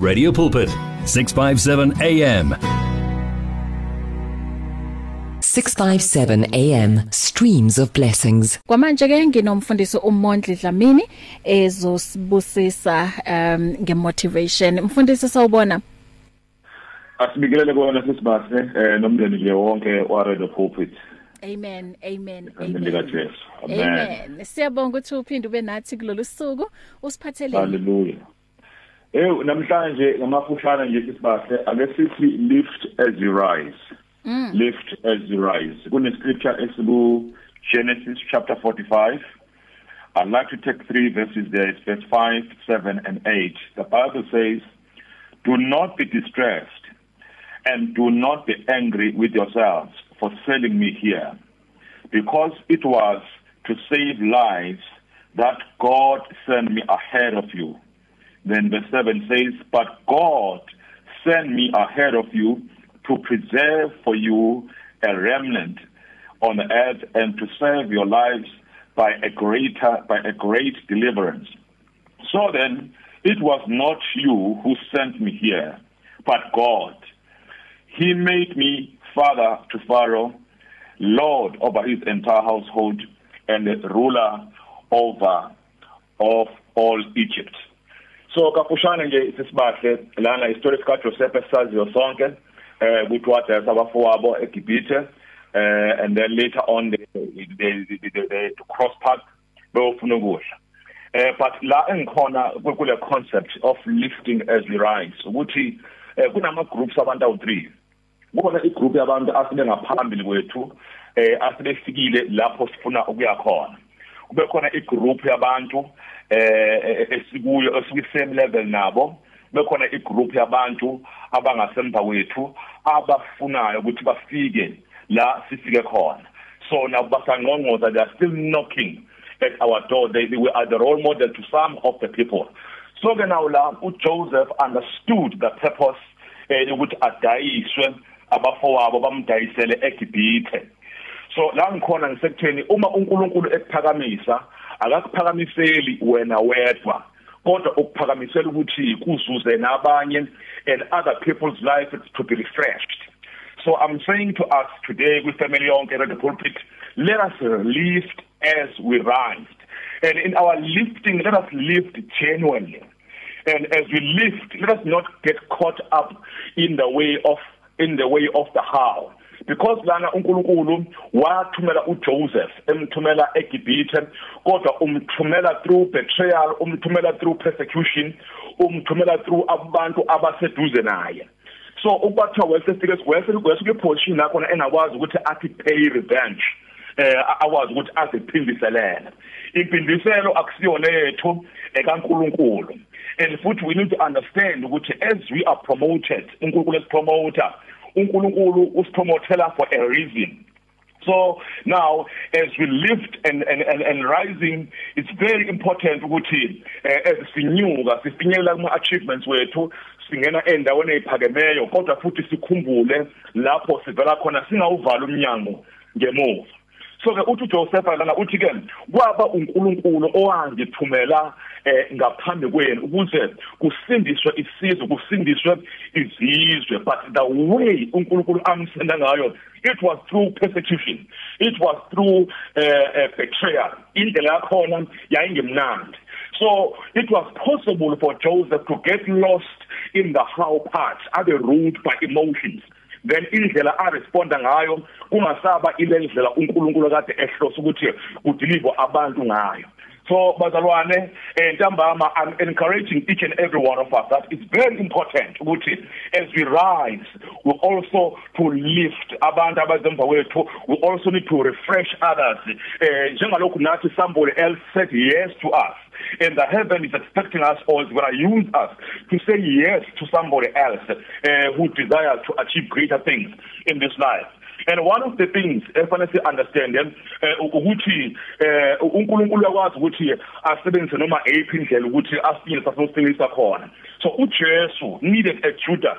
Radio Pulpit 657 AM 657 AM Streams of Blessings. Kwamanje ke nginomfundisi uMondli Dlamini ezosibusisa um ngemotivation. Mfundisi sawubona. Asibikelele kona sisibase eh nomndeni nje wonke wa Radio Pulpit. Amen amen amen likaJesu amen amen siyabonga ukuthi uphinde ube nathi kulolu suku usiphatheleni haleluya Eh namhlanje ngamafushana nje sisibahle ake sithi lift as you rise. Mm. lift as you rise. Kune scripture esibu Genesis chapter 45 I'd like to take three verses there. It's verse 5 7 and 8 the bible says do not be distressed and do not be angry with yourselves for sending me here because it was to save lives that God sent me ahead of you. Then verse 7 says, But God sent me ahead of you to preserve for you a remnant on the earth and to save your lives by a greater by a great deliverance. So then it was not you who sent me here, but God. He made me father to Pharaoh, lord over his entire household, and ruler over of all Egypt. So kafushane nje sisibahle lana istory sika Joseph esaziyo sonke eh ukuthi wadayisa abafowabo eGibhithe eh and then later on they they they, they, they to cross path beyofuna ukudla. Eh but la engikhona kule concept of lifting as we rise ukuthi eh, kunama groups abantu awu3 kukhona igroup yabantu asibe ngaphambili kwethu eh asibefikile lapho sifuna ukuya khona. Kube khona igroup yabantu eh esikuyo esiku same level nabo bekhona igroup yabantu abangasemva kwethu abafunayo ukuthi bafike la sifike khona. So nabasangqongqoza they are still knocking at our door. They, they are the role model to some of the people. So ke now la uJoseph understood the purpose eh ukuthi adayiswe abafowabo bamdayisele eGibhithe. So la ngikhona ngisekutheni uma uNkulunkulu ekuphakamisa akakuphakamiseli wena wedwa kodwa ukuphakamisela ukuthi kuzuze nabanye and other people's life to be refreshed. So i'm saying to us today with family yonke at the pulpit let us lift as we rise. And in our lifting let us lift genuinely. And as we lift let us not get caught up in the way of in the way of the how. Because lana uNkulunkulu wathumela uJoseph emthumela eGibhithe kodwa umthumela through betrayal umthumela through persecution umthumela through abantu abaseduze naye. So ukuthiwa wesefike wesefike kwesuke position yakho engakwazi ukuthi athi pay revenge eh akwazi ukuthi aziphindiselele impindiselo akusiyona yethu ekaNkulunkulu. And futhi we need to understand ukuthi as we are promoted uNkulunkulu esipromoter uNkulunkulu usipromothela for a reason. So now as we lift and and and, and rising it's very important ukuthi uh, as sinyuka sifinyelela kuma achievements wethu singena endaweni eziphakemeyo kodwa futhi sikhumbule lapho sivela khona singawuvala umnyango ngemuva. So ke uthi uJoseph lana uthi ke kwaba uNkulunkulu owangithumela eh ngaphambi kwenu ukuze kusindiswe isizwe kusindiswe izizwe. But the way uNkulunkulu amsenda ngayo it was through persecution. It was through uh, betrayal. Indlela yakhona yayingemnandi. So it was possible for Joseph to get lost in the how part abe ruled by emotions. Then indlela a responda ngayo kungasaba ile ndlela uNkulunkulu kade ehlosa ukuthi udeliver abantu ngayo. So bazalwane entambama i'm encouraging each and every one of us that it's very important ukuthi as we rise we also to lift abantu abazemva kwethu we also need to refresh others. Eh njengalokhu nathi somebody else said yes to us and the heaven is expecting us or is going to use us to say yes to somebody else uh, who desires to achieve greater things in this life. And one of the things efanele si understand ukuthi uNkulunkulu yakwazi ukuthi asebenzise noma eyiphi indlela ukuthi asinye sasosinisa khona. So uJesu needed a Judas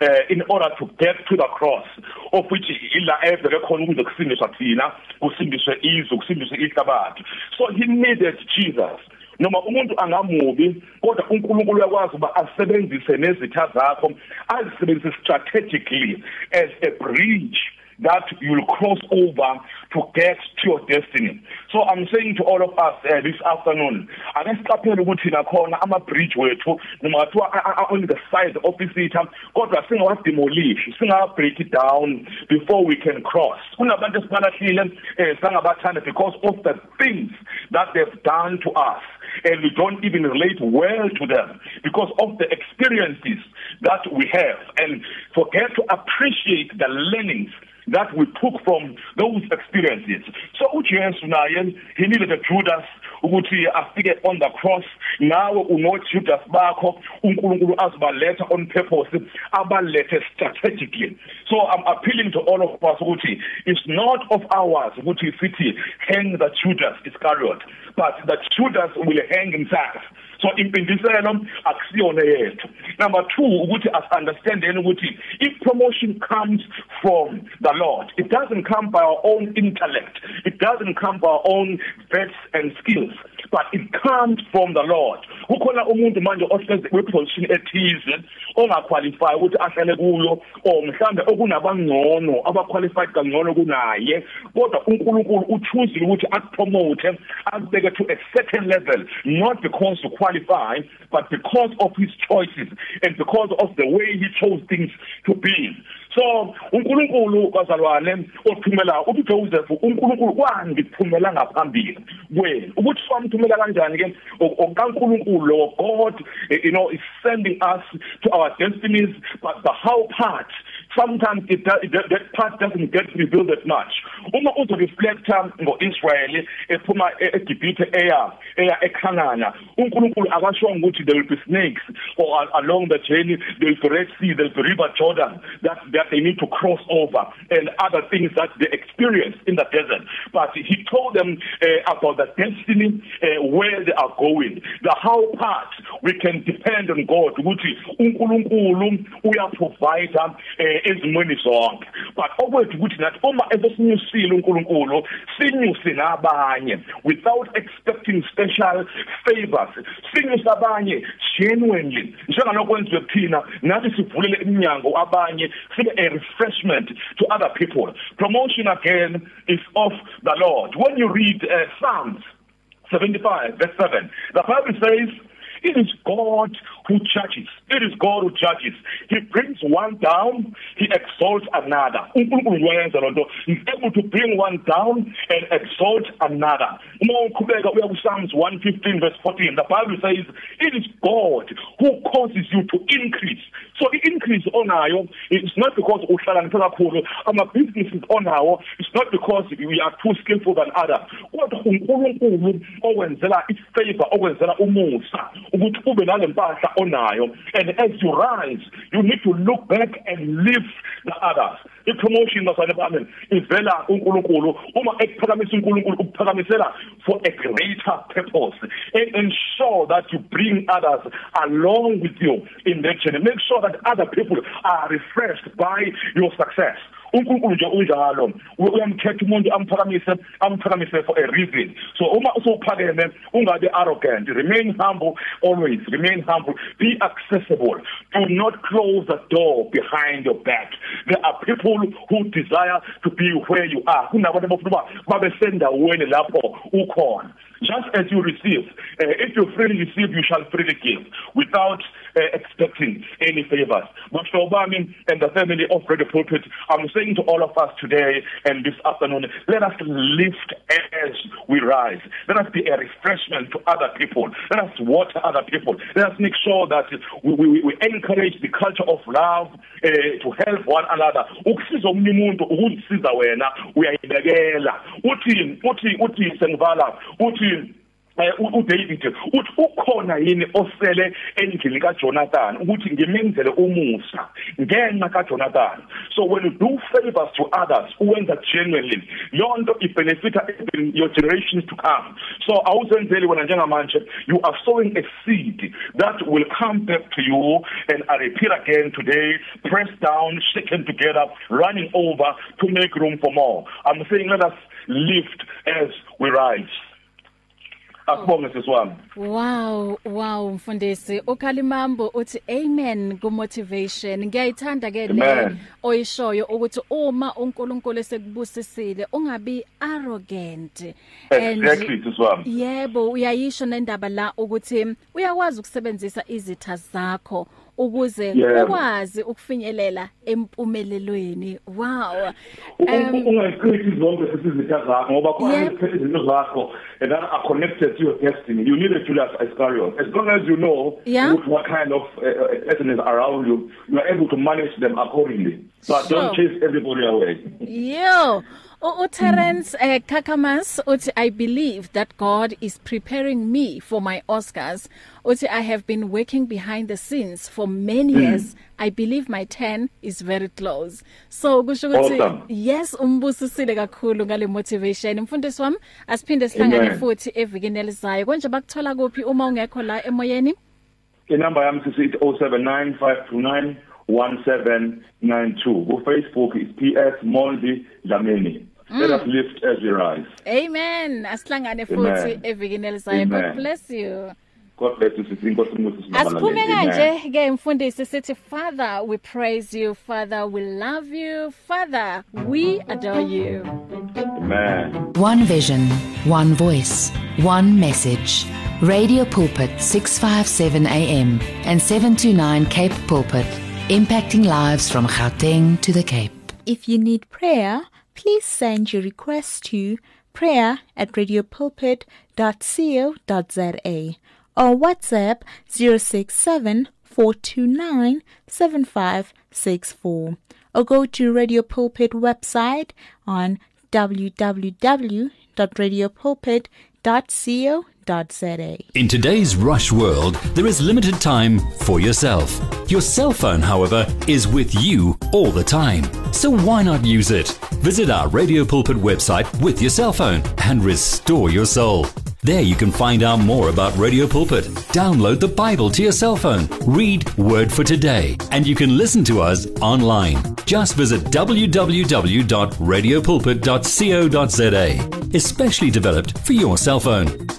uh, in order to get to the cross of which ila evele khona ukuze kusindiswa thina kusindiswe izwe kusindiswe ihlabathi. So he needed Jesus. Noma umuntu angamubi kodwa uNkulunkulu uyakwazi uba asebenzise nezitha zakho azisebenzise strategically as a bridge that you'll cross over to get to your destiny. So i'm saying to all of us uh, this afternoon ake siqaphele ukuthi na khona ama bridge wethu noma kuthiwa on the side of isitha kodwa singawa demolish singawa break it down before we can cross. Kunabantu esibalahlile eh sangabathanda because of the things that they've done to us and we don't even relate well to them because of the experiences that we have. And forget to appreciate the learnings that we took from those experiences. So uJesu naye he needed a Judas ukuthi afike on the cross. Nawe uno Judas bakho uNkulunkulu azibaletha on purpose abalethe strategically. So i'm appealing to all of us ukuthi it's not of ours ukuthi sithi hang the Judas Iscariot but the Judas will hang himself. So impindiselo akusiyona yethu. Number 2 ukuthi us understandeni ukuthi if promotion comes from the lord it doesn't come by our own intellect. It doesn't come by our own vets and skills. But it comes from the lord. Kukhona umuntu manje ohleze kweposition ethize ongaqualify ukuthi ahlale kuyo or mhlambe okunabangcono abaqualified kangcono kunaye. Kodwa uNkulunkulu uchoose ukuthi akupromote akubeke to a certain level not because you qualify but because of his choices and because of the way he chose things to be. So uNkulunkulu bazalwane othumela uthi Joseph uNkulunkulu kwangithumela ngaphambili. Kwena ukuthi wamthumela kanjani ke okaNkulunkulu lo God you know is sending us to our destinies but the how part sometimes it, it that part doesn't get revealed that much. Uma uzo reflector ngoIsrael ephuma eGibhithe eya eya eKhanana uNkulunkulu akasho ukuthi there will be snakes or along the journey there will be Red Sea there will be River Jordan that that they need to cross over and other things that they experience in the desert. But he told them uh, about the destiny uh, where they are going the how part we can depend on God ukuthi uNkulunkulu uya provide uh, ezimweni zonke. But okwethu ukuthi nathi uma ebesinyusile uNkulunkulu sinyuse nabanye without expecting special favors. Sinyuse abanye genuinely. Njengalokwenziwe kuthina nathi sivulele iminyango abanye sibe a refreshment to other people. Promotion again is of the Lord. When you read uh, Psalms 75 verse 7 the bible says It is God who judges. It is God who judges. He brings one down, he exalts another. uNkulunkulu uyenza lonto. He's able to bring one down and exalt another. Uma uqhubeka uya ku Psalms 115 verse 14, the Bible says, "It is God who causes you to increase." So the increase onayo it's not because uhlakaniphe kakhulu. Ama businesses onawo it's not because we are too skillful than others. Kodwa uNkulunkulu owenzela ifavor, owenzela umusa ukuthi ube nalempahla onayo. And as you rise you need to look back and lift the others. Ipromotion basane bami ivela uNkulunkulu. Uma ekuphakamisa uNkulunkulu ukuphakamisela for a greater purpose and ensure that you bring others along with you in that journey. Make sure that other people are refreshed by your success. uNkulunkulu nje unjalo uyamkhetha umuntu amphakamise amphakamise for a reason. So uma usuphakeme ungabe arrogant. Remain humble always. Remain humble. Be accessible. Do not close the door behind your back. There are people who desire to be where you are. Kunabantu abafuna babe sendaweni lapho ukhona. Just as you receive uh, if you freely receive you shall freely give. Without uh, expecting any favors. Mashobami and the family of Radio Pulpit i'm saying to all of us today and this afternoon let us lift as we rise. Let us be a refreshment to other people. Let us water other people. Let us make sure that we, we, we encourage the culture of love uh, to help one another. Ukusiza omunye umuntu ukuzisiza wena uyayibekela. Uthi uthi uthi sengivala uthi uDavid uthi ukhona yini osele endlini kaJonathan ukuthi ngimenzele umusa ngenxa kaJonathan? So when you do favors to others uwenza genuinely. Yonto ibenefita your generations to come. So awuzenzeli wena njengamanje. You are sowing a seed that will come back to you and I repeat again today pressed down shaken together running over to make room for more. I'm saying let us lift as we rise. Asibonge sisiwami Wow, wow mfundisi. Ukhalimambo uthi amen ku motivation. Ngiyayithanda ke le Amen. oyishoyo ukuthi uma uNkulunkulu esekubusisile ungabi arrogant. And exactly sisiwami Yebo, uyayisho nendaba la ukuthi uyakwazi ukusebenzisa izitha zakho ukuze ukwazi ukufinyelela empumelelweni. Wow. Um, ungayiqithi zonke sesizitha zakho ngoba khona Yep. izinto zakho that are connected to your destiny you need a Judas Iscariot as long as you know Yeah. what kind of uh, uh, person is around you you are able to manage them accordingly but Sure. don't chase everybody away Yo, U- uTerence eh, Kakamas uthi I believe that God is preparing me for my Oscars. Uthi I have been working behind the scenes for many years. I believe my 10 is very close. So kusho ukuthi Awesome. yes umbusisile kakhulu ngale motivation. Mfundisi wami asiphinde sihlangane Amen. futhi evikini elizayo. Konje bakuthola kuphi uma ungekho la emoyeni? inamba yami sisithi 079529 1792 ku Facebook is PS Mondi Dlamini. Let us lift as we rise. Amen. Asihlangane futhi evikini elizayo. God bless you. God bless you sithi inkosi umusi Asiphume kanje ke mfundisi sithi Father we praise you. Father we love you. Father we adore you. Amen. One vision, one voice, one message. Radio Pulpit 657 AM and 729 Cape Pulpit, impacting lives from Gauteng to the Cape. If you need prayer, please send your request to prayer at radiopulpit.co.za or WhatsApp 067 429 7564 or go to Radio Pulpit website on www.radiopulpit.co.za. In today's rush world, there is limited time for yourself. Your cell phone, however, is with you all the time. So why not use it? Visit our Radio Pulpit website with your cell phone and restore your soul. There you can find out more about Radio Pulpit, download the Bible to your cell phone, read Word for Today, and you can listen to us online. Just visit www.radiopulpit.co.za, especially developed for your cell phone.